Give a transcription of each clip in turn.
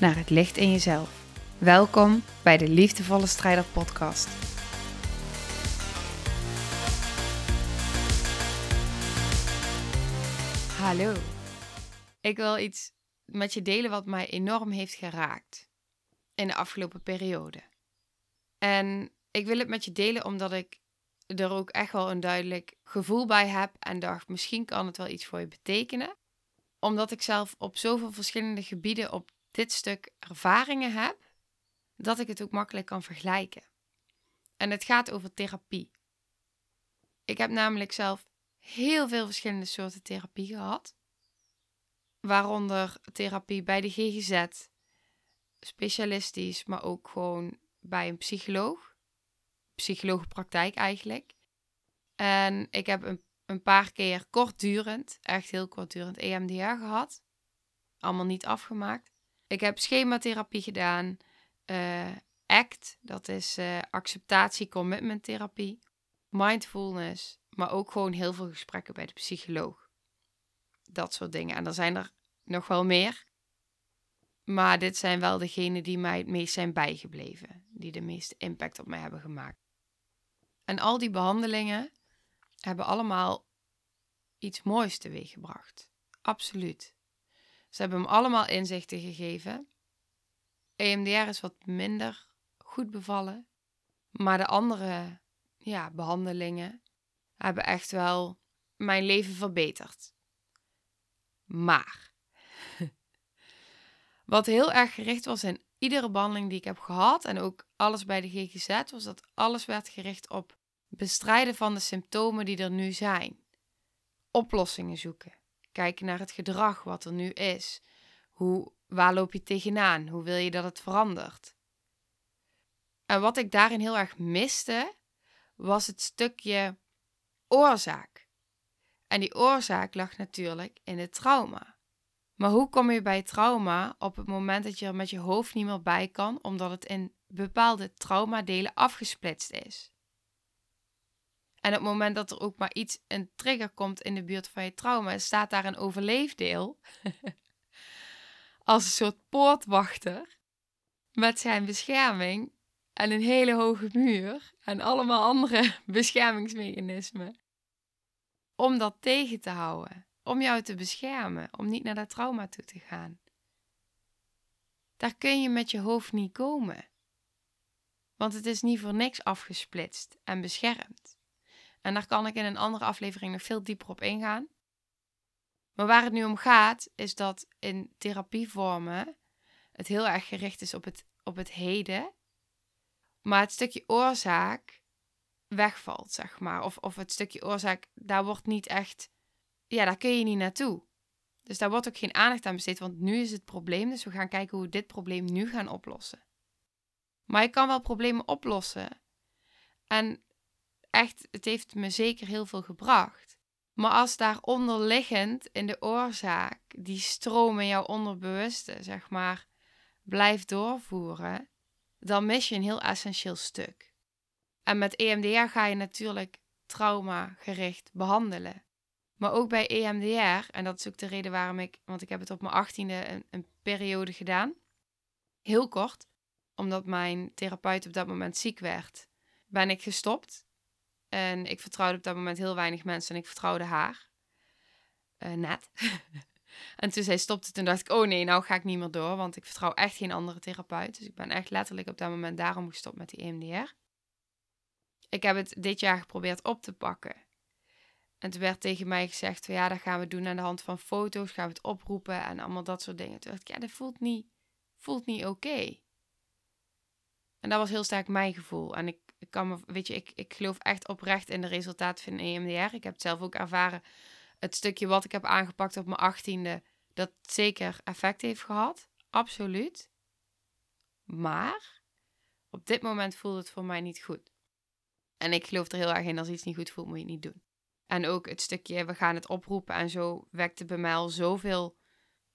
naar het licht in jezelf. Welkom bij de Liefdevolle Strijder Podcast. Hallo. Ik wil iets met je delen wat mij enorm heeft geraakt in de afgelopen periode. En ik wil het met je delen omdat ik er ook echt wel een duidelijk gevoel bij heb en dacht, misschien kan het wel iets voor je betekenen. Omdat ik zelf op zoveel verschillende gebieden op dit stuk ervaringen heb, dat ik het ook makkelijk kan vergelijken. En het gaat over therapie. Ik heb namelijk zelf heel veel verschillende soorten therapie gehad. Waaronder therapie bij de GGZ, specialistisch, maar ook gewoon bij een psycholoog. Psycholoogpraktijk eigenlijk. En ik heb een, een paar keer kortdurend, echt heel kortdurend, EMDR gehad. Allemaal niet afgemaakt. Ik heb schematherapie gedaan. Uh, ACT, dat is uh, acceptatie commitment therapie. Mindfulness, maar ook gewoon heel veel gesprekken bij de psycholoog. Dat soort dingen. En er zijn er nog wel meer. Maar dit zijn wel degenen die mij het meest zijn bijgebleven. Die de meeste impact op mij hebben gemaakt. En al die behandelingen hebben allemaal iets moois teweeggebracht. Absoluut. Ze hebben hem allemaal inzichten gegeven. EMDR is wat minder goed bevallen. Maar de andere ja, behandelingen hebben echt wel mijn leven verbeterd. Maar wat heel erg gericht was in iedere behandeling die ik heb gehad en ook alles bij de GGZ, was dat alles werd gericht op bestrijden van de symptomen die er nu zijn. Oplossingen zoeken. Kijken naar het gedrag wat er nu is. Hoe, waar loop je tegenaan? Hoe wil je dat het verandert? En wat ik daarin heel erg miste, was het stukje oorzaak. En die oorzaak lag natuurlijk in het trauma. Maar hoe kom je bij trauma op het moment dat je er met je hoofd niet meer bij kan, omdat het in bepaalde traumadelen afgesplitst is? En op het moment dat er ook maar iets, een trigger komt in de buurt van je trauma, staat daar een overleefdeel. als een soort poortwachter. Met zijn bescherming en een hele hoge muur en allemaal andere beschermingsmechanismen. Om dat tegen te houden, om jou te beschermen, om niet naar dat trauma toe te gaan. Daar kun je met je hoofd niet komen. Want het is niet voor niks afgesplitst en beschermd. En daar kan ik in een andere aflevering nog veel dieper op ingaan. Maar waar het nu om gaat, is dat in therapievormen het heel erg gericht is op het, op het heden. Maar het stukje oorzaak wegvalt, zeg maar. Of, of het stukje oorzaak, daar wordt niet echt. Ja, daar kun je niet naartoe. Dus daar wordt ook geen aandacht aan besteed, want nu is het probleem. Dus we gaan kijken hoe we dit probleem nu gaan oplossen. Maar je kan wel problemen oplossen. En echt, het heeft me zeker heel veel gebracht. Maar als daar onderliggend in de oorzaak die stroom in jouw onderbewuste, zeg maar, blijft doorvoeren, dan mis je een heel essentieel stuk. En met EMDR ga je natuurlijk traumagericht behandelen. Maar ook bij EMDR, en dat is ook de reden waarom ik, want ik heb het op mijn achttiende een, een periode gedaan, heel kort, omdat mijn therapeut op dat moment ziek werd, ben ik gestopt en ik vertrouwde op dat moment heel weinig mensen en ik vertrouwde haar. Uh, net. en toen zij stopte, toen dacht ik, oh nee, nou ga ik niet meer door, want ik vertrouw echt geen andere therapeut. Dus ik ben echt letterlijk op dat moment daarom gestopt met die EMDR. Ik heb het dit jaar geprobeerd op te pakken. En toen werd tegen mij gezegd, ja, dat gaan we doen aan de hand van foto's, gaan we het oproepen en allemaal dat soort dingen. Toen dacht ik, ja, dat voelt niet, voelt niet oké. En dat was heel sterk mijn gevoel. En ik ik kan me, weet je, ik, ik geloof echt oprecht in de resultaten van EMDR. Ik heb het zelf ook ervaren. Het stukje wat ik heb aangepakt op mijn achttiende, dat zeker effect heeft gehad. absoluut. Maar op dit moment voelt het voor mij niet goed. En ik geloof er heel erg in, als iets niet goed voelt, moet je het niet doen. En ook het stukje, we gaan het oproepen en zo wekte bij mij al zoveel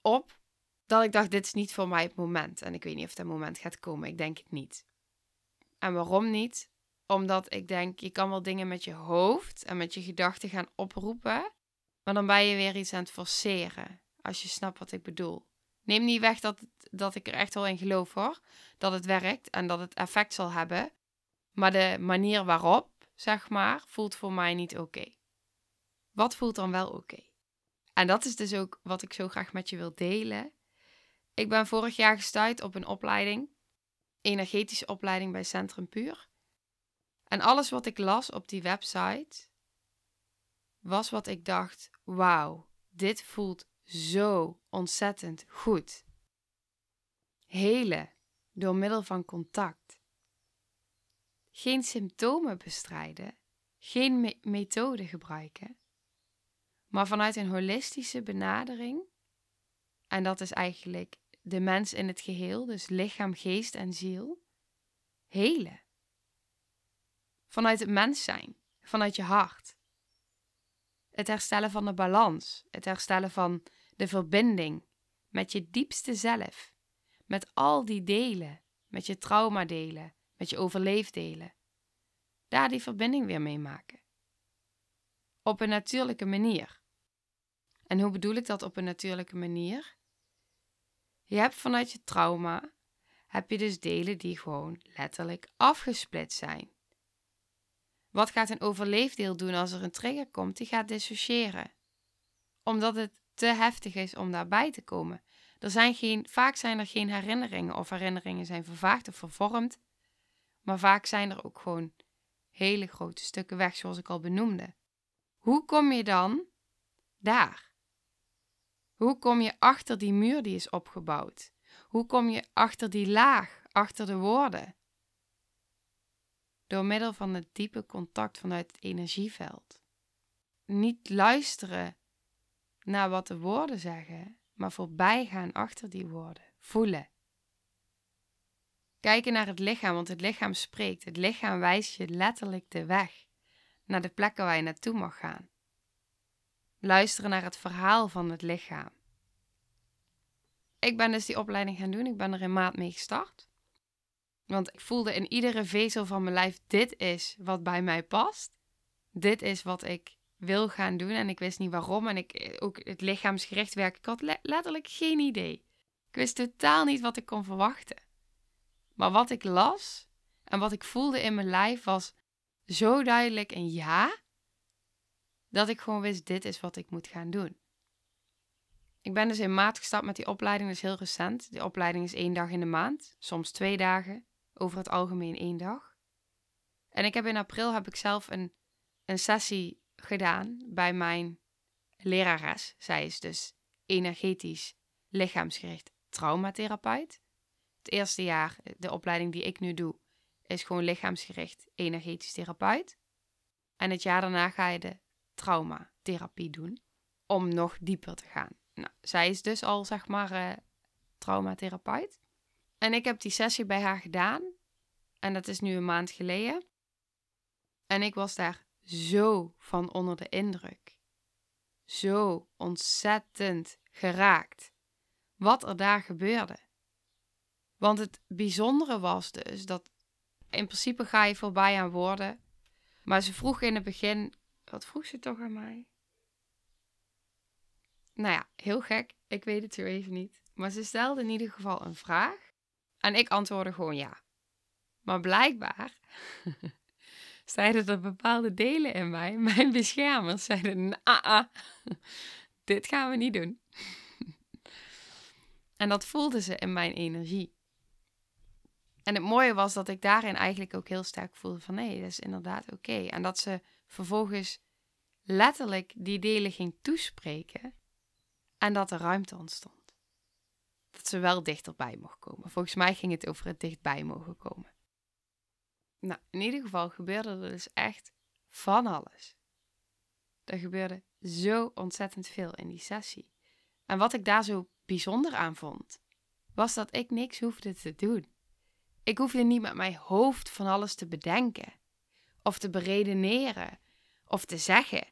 op, dat ik dacht, dit is niet voor mij het moment. En ik weet niet of dat moment gaat komen, ik denk het niet. En waarom niet? Omdat ik denk, je kan wel dingen met je hoofd en met je gedachten gaan oproepen, maar dan ben je weer iets aan het forceren, als je snapt wat ik bedoel. Neem niet weg dat, dat ik er echt wel in geloof hoor, dat het werkt en dat het effect zal hebben. Maar de manier waarop, zeg maar, voelt voor mij niet oké. Wat voelt dan wel oké? En dat is dus ook wat ik zo graag met je wil delen. Ik ben vorig jaar gestuurd op een opleiding, energetische opleiding bij Centrum Puur. En alles wat ik las op die website was wat ik dacht: wauw, dit voelt zo ontzettend goed. Helen door middel van contact. Geen symptomen bestrijden, geen me methode gebruiken, maar vanuit een holistische benadering. En dat is eigenlijk de mens in het geheel, dus lichaam, geest en ziel, helen. Vanuit het mens zijn, vanuit je hart. Het herstellen van de balans, het herstellen van de verbinding met je diepste zelf, met al die delen, met je traumadelen, met je overleefdelen. Daar die verbinding weer mee maken. Op een natuurlijke manier. En hoe bedoel ik dat op een natuurlijke manier? Je hebt vanuit je trauma, heb je dus delen die gewoon letterlijk afgesplitst zijn. Wat gaat een overleefdeel doen als er een trigger komt? Die gaat dissociëren. Omdat het te heftig is om daarbij te komen. Er zijn geen, vaak zijn er geen herinneringen of herinneringen zijn vervaagd of vervormd. Maar vaak zijn er ook gewoon hele grote stukken weg, zoals ik al benoemde. Hoe kom je dan daar? Hoe kom je achter die muur die is opgebouwd? Hoe kom je achter die laag, achter de woorden? Door middel van het diepe contact vanuit het energieveld. Niet luisteren naar wat de woorden zeggen, maar voorbij gaan achter die woorden. Voelen. Kijken naar het lichaam, want het lichaam spreekt. Het lichaam wijst je letterlijk de weg naar de plekken waar je naartoe mag gaan. Luisteren naar het verhaal van het lichaam. Ik ben dus die opleiding gaan doen. Ik ben er in maart mee gestart. Want ik voelde in iedere vezel van mijn lijf: dit is wat bij mij past. Dit is wat ik wil gaan doen. En ik wist niet waarom. En ik, ook het lichaamsgericht werk. Ik had letterlijk geen idee. Ik wist totaal niet wat ik kon verwachten. Maar wat ik las en wat ik voelde in mijn lijf was zo duidelijk een ja. Dat ik gewoon wist: dit is wat ik moet gaan doen. Ik ben dus in maart gestart met die opleiding, dus heel recent. Die opleiding is één dag in de maand, soms twee dagen, over het algemeen één dag. En ik heb in april heb ik zelf een, een sessie gedaan bij mijn lerares. Zij is dus energetisch lichaamsgericht traumatherapeut. Het eerste jaar, de opleiding die ik nu doe, is gewoon lichaamsgericht energetisch therapeut. En het jaar daarna ga je de traumatherapie doen om nog dieper te gaan. Nou, zij is dus al, zeg maar, uh, traumatherapeut. En ik heb die sessie bij haar gedaan. En dat is nu een maand geleden. En ik was daar zo van onder de indruk. Zo ontzettend geraakt. Wat er daar gebeurde. Want het bijzondere was dus dat in principe ga je voorbij aan woorden. Maar ze vroeg in het begin. Wat vroeg ze toch aan mij? Nou ja, heel gek. Ik weet het zo even niet. Maar ze stelde in ieder geval een vraag. En ik antwoordde gewoon ja. Maar blijkbaar zeiden er bepaalde delen in mij, mijn beschermers, zeiden: nah, dit gaan we niet doen. en dat voelden ze in mijn energie. En het mooie was dat ik daarin eigenlijk ook heel sterk voelde van nee, dat is inderdaad oké. En dat ze vervolgens letterlijk die delen ging toespreken en dat er ruimte ontstond. Dat ze wel dichterbij mocht komen. Volgens mij ging het over het dichtbij mogen komen. Nou, in ieder geval gebeurde er dus echt van alles. Er gebeurde zo ontzettend veel in die sessie. En wat ik daar zo bijzonder aan vond, was dat ik niks hoefde te doen. Ik hoefde niet met mijn hoofd van alles te bedenken, of te beredeneren, of te zeggen.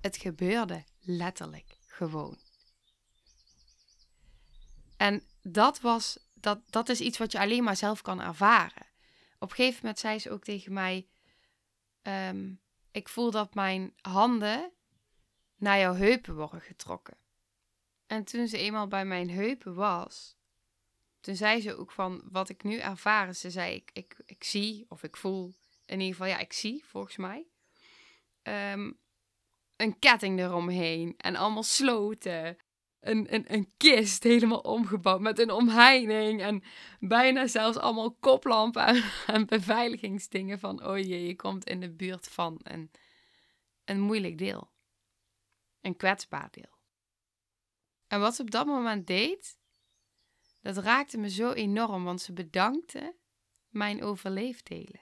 Het gebeurde letterlijk gewoon. En dat was, dat, dat is iets wat je alleen maar zelf kan ervaren. Op een gegeven moment zei ze ook tegen mij: ehm, Ik voel dat mijn handen naar jouw heupen worden getrokken. En toen ze eenmaal bij mijn heupen was, toen zei ze ook van wat ik nu ervaar. Ze zei: Ik, ik, ik zie of ik voel, in ieder geval, ja, ik zie volgens mij. Um, een ketting eromheen en allemaal sloten een, een, een kist helemaal omgebouwd met een omheining en bijna zelfs allemaal koplampen en, beveiligingsdingen van oh jee, je komt in de buurt van een, een moeilijk deel. Een kwetsbaar deel. En wat ze op dat moment deed, dat raakte me zo enorm, want ze bedankte mijn overleefdelen.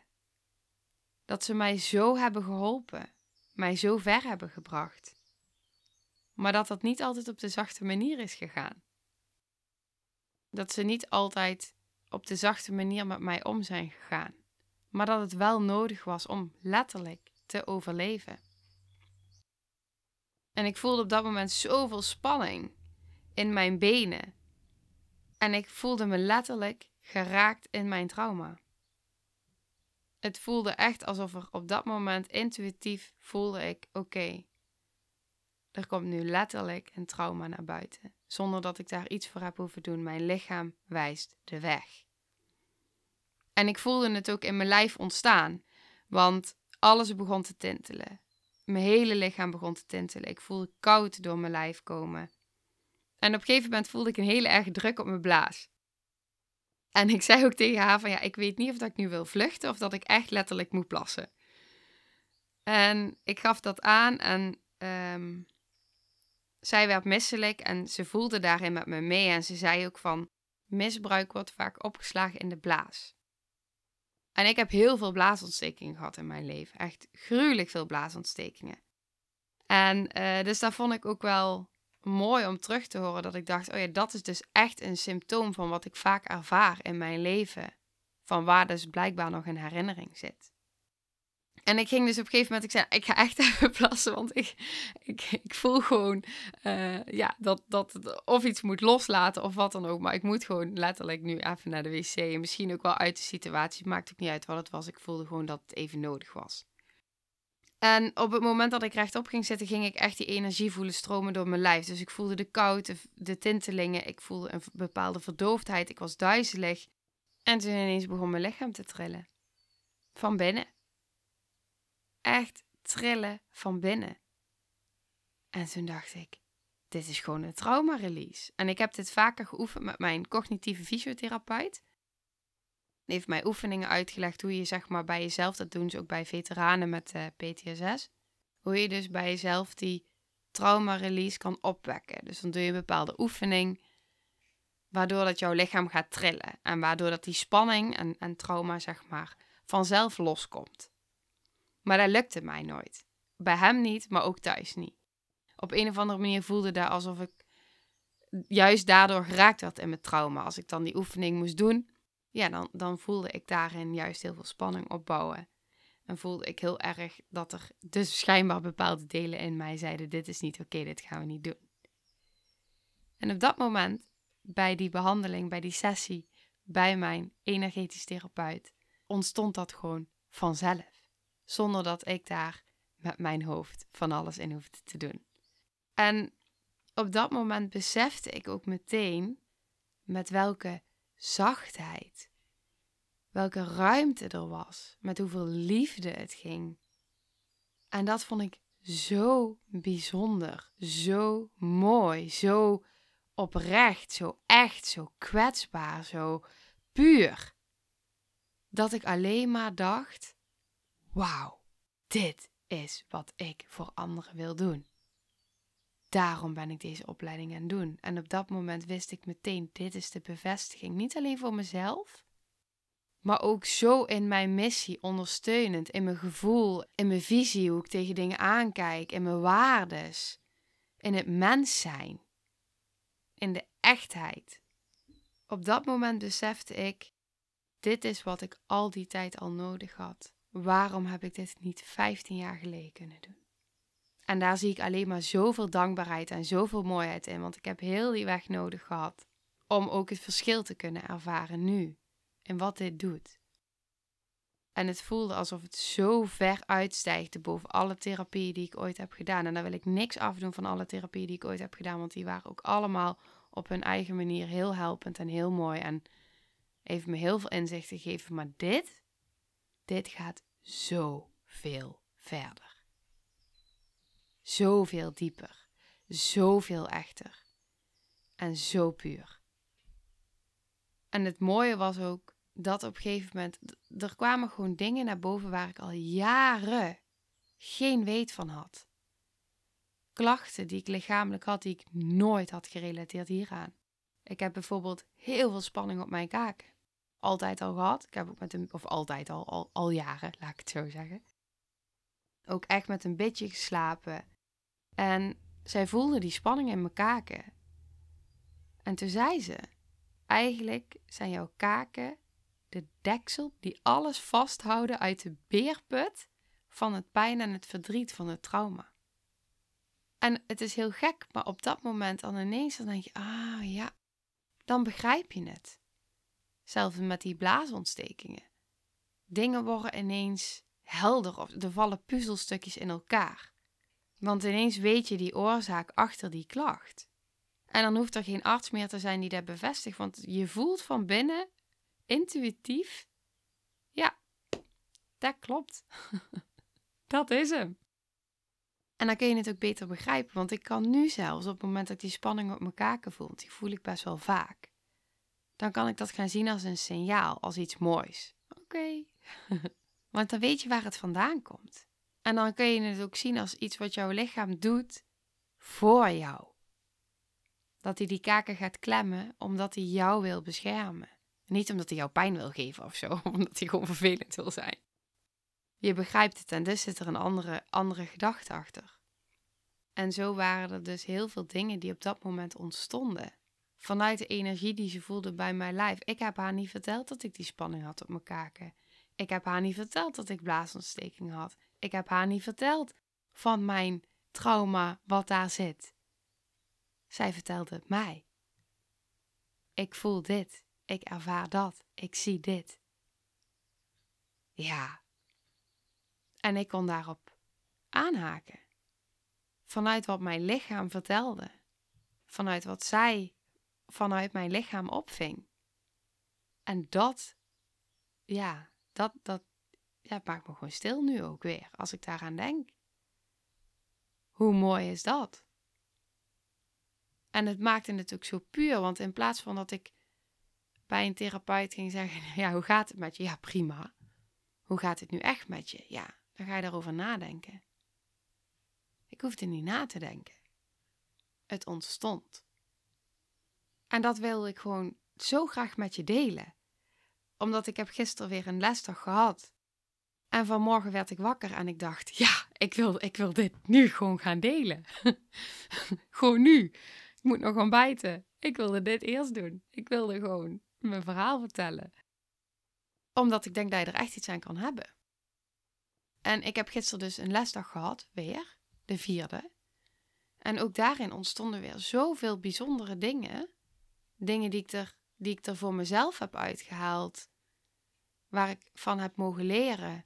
Dat ze mij zo hebben geholpen, mij zo ver hebben gebracht maar dat dat niet altijd op de zachte manier is gegaan. Dat ze niet altijd op de zachte manier met mij om zijn gegaan, maar dat het wel nodig was om letterlijk te overleven. En ik voelde op dat moment zoveel spanning in mijn benen. En ik voelde me letterlijk geraakt in mijn trauma. Het voelde echt alsof er op dat moment intuïtief voelde ik: oké, er komt nu letterlijk een trauma naar buiten, zonder dat ik daar iets voor heb hoeven doen. Mijn lichaam wijst de weg. En ik voelde het ook in mijn lijf ontstaan, want alles begon te tintelen. Mijn hele lichaam begon te tintelen. Ik voelde koud door mijn lijf komen. En op een gegeven moment voelde ik een hele erg druk op mijn blaas. En ik zei ook tegen haar van ja, ik weet niet of dat ik nu wil vluchten of dat ik echt letterlijk moet plassen. En ik gaf dat aan en um, zij werd misselijk en ze voelde daarin met me mee en ze zei ook van misbruik wordt vaak opgeslagen in de blaas. En ik heb heel veel blaasontstekingen gehad in mijn leven. Echt gruwelijk veel blaasontstekingen. En uh, dus dat vond ik ook wel mooi om terug te horen. Dat ik dacht, oh ja, dat is dus echt een symptoom van wat ik vaak ervaar in mijn leven. Van waar dus blijkbaar nog een herinnering zit. En ik ging dus op een gegeven moment, ik zei, ik ga echt even plassen, want ik, ik, voel gewoon uh, ja, dat, dat of iets moet loslaten of wat dan ook. Maar ik moet gewoon letterlijk nu even naar de wc. En misschien ook wel uit de situatie. Het maakt ook niet uit wat het was. Ik voelde gewoon dat het even nodig was. En op het moment dat ik rechtop ging zitten, ging ik echt die energie voelen stromen door mijn lijf. Dus ik voelde de kou, de, de tintelingen. Ik voelde een bepaalde verdoofdheid. Ik was duizelig. En toen ineens begon mijn lichaam te trillen. Van binnen echt trillen van binnen. En toen dacht ik, dit is gewoon een trauma-release. En ik heb dit vaker geoefend met mijn cognitieve fysiotherapeut. Die heeft mij oefeningen uitgelegd hoe je zeg maar bij jezelf, dat doen ze ook bij veteranen met uh, eh, PTSS, hoe je dus bij jezelf die trauma-release kan opwekken. Dus dan doe je een bepaalde oefening, waardoor dat jouw lichaam gaat trillen. En waardoor dat die spanning en, en trauma zeg maar vanzelf loskomt. Maar dat lukte mij nooit. Bij hem niet, maar ook thuis niet. Op een of andere manier voelde dat alsof ik juist daardoor geraakt werd in mijn trauma. Als ik dan die oefening moest doen, ja, dan, dan voelde ik daarin juist heel veel spanning opbouwen. En voelde ik heel erg dat er dus schijnbaar bepaalde delen in mij zeiden: Dit is niet oké, dit gaan we niet doen. En op dat moment, bij die behandeling, bij die sessie, bij mijn energetisch therapeut, ontstond dat gewoon vanzelf zonder dat ik daar met mijn hoofd van alles in hoefde te doen. En op dat moment besefte ik ook meteen met welke zachtheid, welke ruimte er was, met hoeveel liefde het ging. En dat vond ik zo bijzonder, zo mooi, zo oprecht, zo echt, zo kwetsbaar, zo puur. Dat ik alleen maar dacht: wauw, dit is wat ik voor anderen wil doen. Daarom ben ik deze opleiding aan het doen. En op dat moment wist ik meteen, dit is de bevestiging. Niet alleen voor mezelf, maar ook zo in mijn missie, ondersteunend, in mijn gevoel, in mijn visie, hoe ik tegen dingen aankijk, in mijn waardes, in het mens zijn, in de echtheid. op dat moment besefte ik: dit is wat ik al die tijd al nodig had. Waarom heb ik dit niet 15 jaar geleden kunnen doen? En daar zie ik alleen maar zoveel dankbaarheid en zoveel mooiheid in, want ik heb heel die weg nodig gehad om ook het verschil te kunnen ervaren nu in wat dit doet. En het voelde alsof het zo ver uitstijgde boven alle therapieën die ik ooit heb gedaan. En daar wil ik niks afdoen van alle therapieën die ik ooit heb gedaan, want die waren ook allemaal op hun eigen manier heel helpend en heel mooi. En heeft me heel veel inzicht gegeven. Maar dit, dit gaat zo veel verder. Zoveel dieper, zoveel echter en zo puur. En het mooie was ook dat op een gegeven moment, er kwamen gewoon dingen naar boven waar ik al jaren geen weet van had. Klachten die ik lichamelijk had, die ik nooit had gerelateerd hieraan. Ik heb bijvoorbeeld heel veel spanning op mijn kaken. Altijd al gehad. Ik heb ook met een, of altijd al, al, jaren, laat ik het zo zeggen. Ook echt met een beetje geslapen. En zij voelde die spanning in mijn kaken. En toen zei ze: Eigenlijk zijn jouw kaken de deksel die alles vasthouden uit de beerput van het pijn en het verdriet van het trauma. En het is heel gek, maar op dat moment dan ineens dan denk je, ah ja, dan begrijp je het. Zelfs met die blaasontstekingen. Dingen worden ineens helder of er vallen puzzelstukjes in elkaar. Want ineens weet je die oorzaak achter die klacht. En dan hoeft er geen arts meer te zijn die dat bevestigt, want je voelt van binnen intuïtief, ja, dat klopt. dat is hem. En dan kun je het ook beter begrijpen, want ik kan nu zelfs op het moment dat die spanning op mijn kaken voel, die voel ik best wel vaak, dan kan ik dat gaan zien als een signaal, als iets moois. Oké. want dan weet je waar het vandaan komt. En dan kun je het ook zien als iets wat jouw lichaam doet voor jou. Dat hij die kaken gaat klemmen omdat hij jou wil beschermen. Niet omdat hij jou pijn wil geven of zo, omdat hij gewoon vervelend wil zijn. Je begrijpt het en dus zit er een andere, andere gedachte achter. En zo waren er dus heel veel dingen die op dat moment ontstonden. Vanuit de energie die ze voelde bij mijn lijf. Ik heb haar niet verteld dat ik die spanning had op mijn kaken. Ik heb haar niet verteld dat ik blaasontsteking had. Ik heb haar niet verteld van mijn trauma wat daar zit. Zij vertelde het mij. Ik voel dit. Ik ervaar dat. Ik zie dit. Ja. En ik kon daarop aanhaken. Vanuit wat mijn lichaam vertelde. Vanuit wat zij vanuit mijn lichaam opving. En dat, ja, dat, dat ja, maakt me gewoon stil nu ook weer, als ik daaraan denk. Hoe mooi is dat? En het maakte het ook zo puur, want in plaats van dat ik bij een therapeut ging zeggen: Ja, hoe gaat het met je? Ja, prima. Hoe gaat het nu echt met je? Ja, dan ga je daarover nadenken. Ik hoefde niet na te denken. Het ontstond. En dat wilde ik gewoon zo graag met je delen. Omdat ik heb gisteren weer een lesdag gehad. En vanmorgen werd ik wakker en ik dacht: ja, ik wil, ik wil dit nu gewoon gaan delen. gewoon nu. Ik moet nog gaan bijten. Ik wilde dit eerst doen. Ik wilde gewoon mijn verhaal vertellen. Omdat ik denk dat je er echt iets aan kan hebben. En ik heb gisteren dus een lesdag gehad, weer, de vierde. En ook daarin ontstonden weer zoveel bijzondere dingen. Dingen die ik er, die ik er voor mezelf heb uitgehaald. Waar ik van heb mogen leren.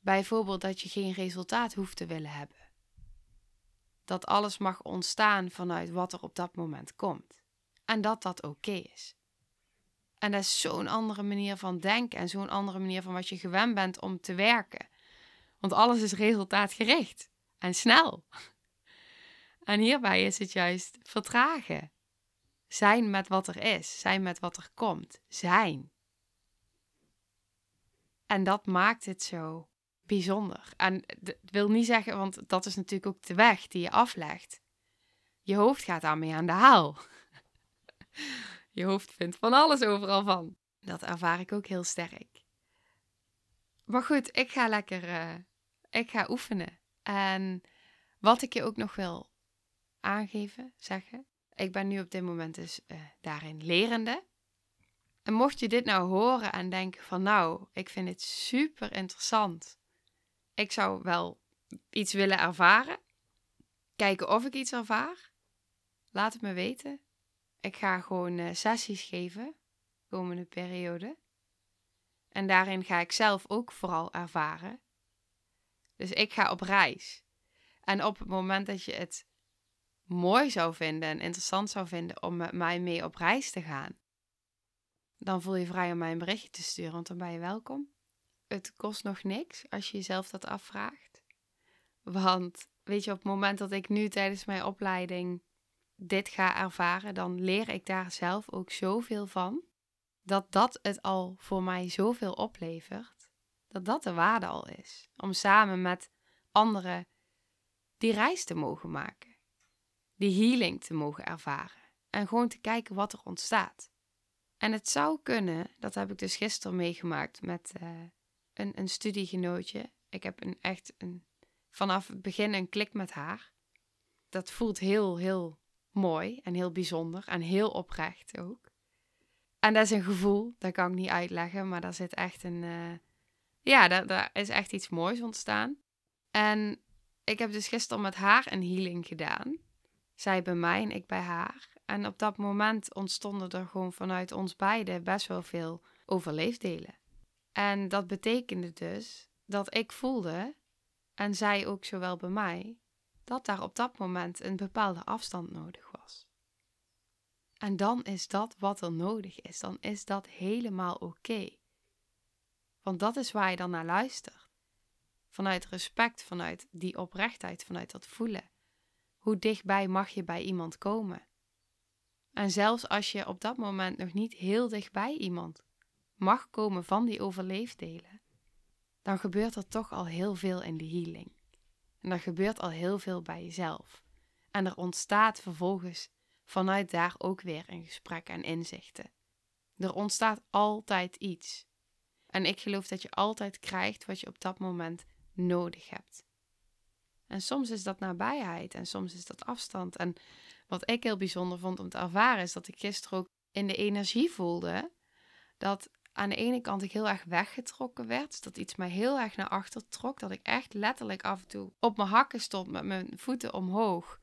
Bijvoorbeeld dat je geen resultaat hoeft te willen hebben. Dat alles mag ontstaan vanuit wat er op dat moment komt. En dat dat oké is. En dat is zo'n andere manier van denken en zo'n andere manier van wat je gewend bent om te werken. Want alles is resultaatgericht en snel. En hierbij is het juist vertragen. Zijn met wat er is, zijn met wat er komt, zijn. En dat maakt het zo bijzonder. En dat wil niet zeggen, want dat is natuurlijk ook de weg die je aflegt. Je hoofd gaat daarmee aan de haal. Je hoofd vindt van alles overal van. Dat ervaar ik ook heel sterk. Maar goed, ik ga lekker, uh, ik ga oefenen. En wat ik je ook nog wil aangeven, zeggen. Ik ben nu op dit moment dus uh, daarin lerende. En mocht je dit nou horen en denken van nou, ik vind dit super interessant. Ik zou wel iets willen ervaren. Kijken of ik iets ervaar. Laat het me weten. Ik ga gewoon uh, sessies geven komende periode. En daarin ga ik zelf ook vooral ervaren. Dus ik ga op reis. En op het moment dat je het mooi zou vinden en interessant zou vinden om met mij mee op reis te gaan, dan voel je vrij om mij een berichtje te sturen, want dan ben je welkom. Het kost nog niks als je jezelf dat afvraagt. Want weet je, op het moment dat ik nu tijdens mijn opleiding dit ga ervaren, dan leer ik daar zelf ook zoveel van. Dat dat het al voor mij zoveel oplevert. Dat dat de waarde al is. Om samen met anderen die reis te mogen maken. Die healing te mogen ervaren. En gewoon te kijken wat er ontstaat. En het zou kunnen, dat heb ik dus gisteren meegemaakt met uh, een, een studiegenootje. Ik heb een, echt een, vanaf het begin een klik met haar. Dat voelt heel, heel mooi en heel bijzonder en heel oprecht ook. En dat is een gevoel, dat kan ik niet uitleggen, maar daar zit echt een. Uh, ja, daar is echt iets moois ontstaan. En ik heb dus gisteren met haar een healing gedaan. Zij bij mij en ik bij haar. En op dat moment ontstonden er gewoon vanuit ons beiden best wel veel overleefdelen. En dat betekende dus dat ik voelde, en zij ook zowel bij mij, dat daar op dat moment een bepaalde afstand nodig was. En dan is dat wat er nodig is. Dan is dat helemaal oké. Want dat is waar je dan naar luistert. Vanuit respect, vanuit die oprechtheid, vanuit dat voelen. Hoe dichtbij mag je bij iemand komen? En zelfs als je op dat moment nog niet heel dichtbij iemand mag komen van die overleefdelen, dan gebeurt er toch al heel veel in de healing. En er gebeurt al heel veel bij jezelf. En er ontstaat vervolgens vanuit daar ook weer een gesprek en inzichten. Er ontstaat altijd iets. En ik geloof dat je altijd krijgt wat je op dat moment nodig hebt. En soms is dat nabijheid en soms is dat afstand. En wat ik heel bijzonder vond om te ervaren is dat ik gisteren ook in de energie voelde dat aan de ene kant ik heel erg weggetrokken werd. Dat iets mij heel erg naar achter trok. Dat ik echt letterlijk af en toe op mijn hakken stond met mijn voeten omhoog.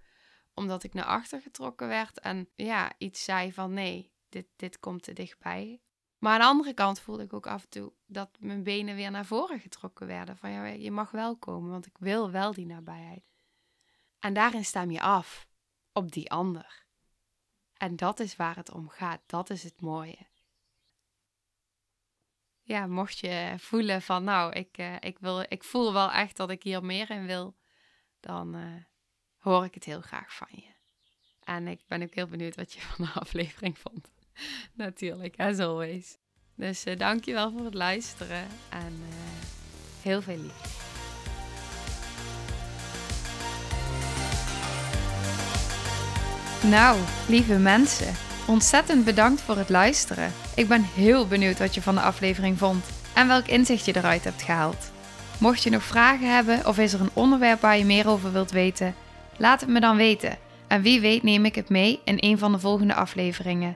Omdat ik naar achter getrokken werd. En ja, iets zei van nee, dit, dit komt te dichtbij. Maar aan de andere kant voelde ik ook af en toe dat mijn benen weer naar voren getrokken werden. Van ja, je mag wel komen, want ik wil wel die nabijheid. En daarin stem je af op die ander. En dat is waar het om gaat. Dat is het mooie ja, mocht je voelen van nou, ik, uh, ik, wil, ik voel wel echt dat ik hier meer in wil, dan uh, hoor ik het heel graag van je. En ik ben ook heel benieuwd wat je van de aflevering vond. Natuurlijk, as always. Dus uh, dankjewel voor het luisteren en heel veel lief. Nou, lieve mensen. Ontzettend bedankt voor het luisteren. Ik ben heel benieuwd wat je van de aflevering vond en welk inzicht je eruit hebt gehaald. Mocht je nog vragen hebben of is er een onderwerp waar je meer over wilt weten, laat het me dan weten. En wie weet neem ik het mee in een van de volgende afleveringen.